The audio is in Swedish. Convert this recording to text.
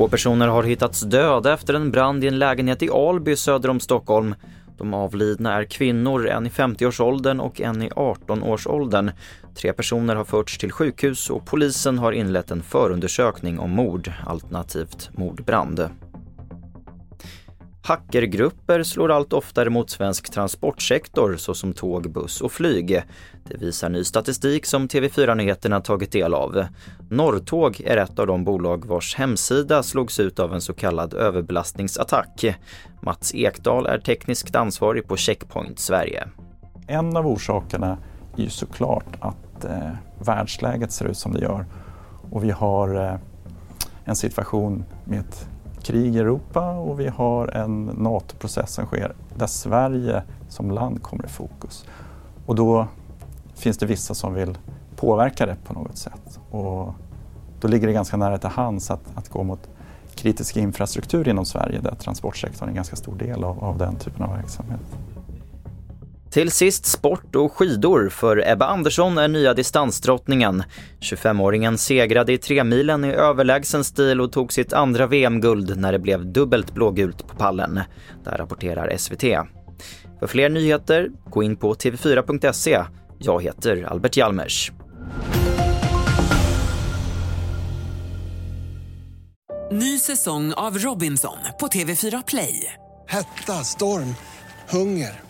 Två personer har hittats döda efter en brand i en lägenhet i Alby söder om Stockholm. De avlidna är kvinnor, en i 50-årsåldern och en i 18-årsåldern. Tre personer har förts till sjukhus och polisen har inlett en förundersökning om mord, alternativt mordbrand. Hackergrupper slår allt oftare mot svensk transportsektor såsom tåg, buss och flyg. Det visar ny statistik som TV4 Nyheterna tagit del av. Norrtåg är ett av de bolag vars hemsida slogs ut av en så kallad överbelastningsattack. Mats Ekdahl är tekniskt ansvarig på Checkpoint Sverige. En av orsakerna är ju såklart att eh, världsläget ser ut som det gör och vi har eh, en situation med ett krig i Europa och vi har en NATO-process som sker där Sverige som land kommer i fokus. Och då finns det vissa som vill påverka det på något sätt. Och då ligger det ganska nära till hands att, att gå mot kritisk infrastruktur inom Sverige där transportsektorn är en ganska stor del av, av den typen av verksamhet. Till sist sport och skidor, för Ebba Andersson är nya distansdrottningen. 25-åringen segrade i tremilen i överlägsen stil och tog sitt andra VM-guld när det blev dubbelt blågult på pallen. Där rapporterar SVT. För fler nyheter, gå in på tv4.se. Jag heter Albert Hjalmers. Ny säsong av Robinson på TV4 Play. Hetta, storm, hunger.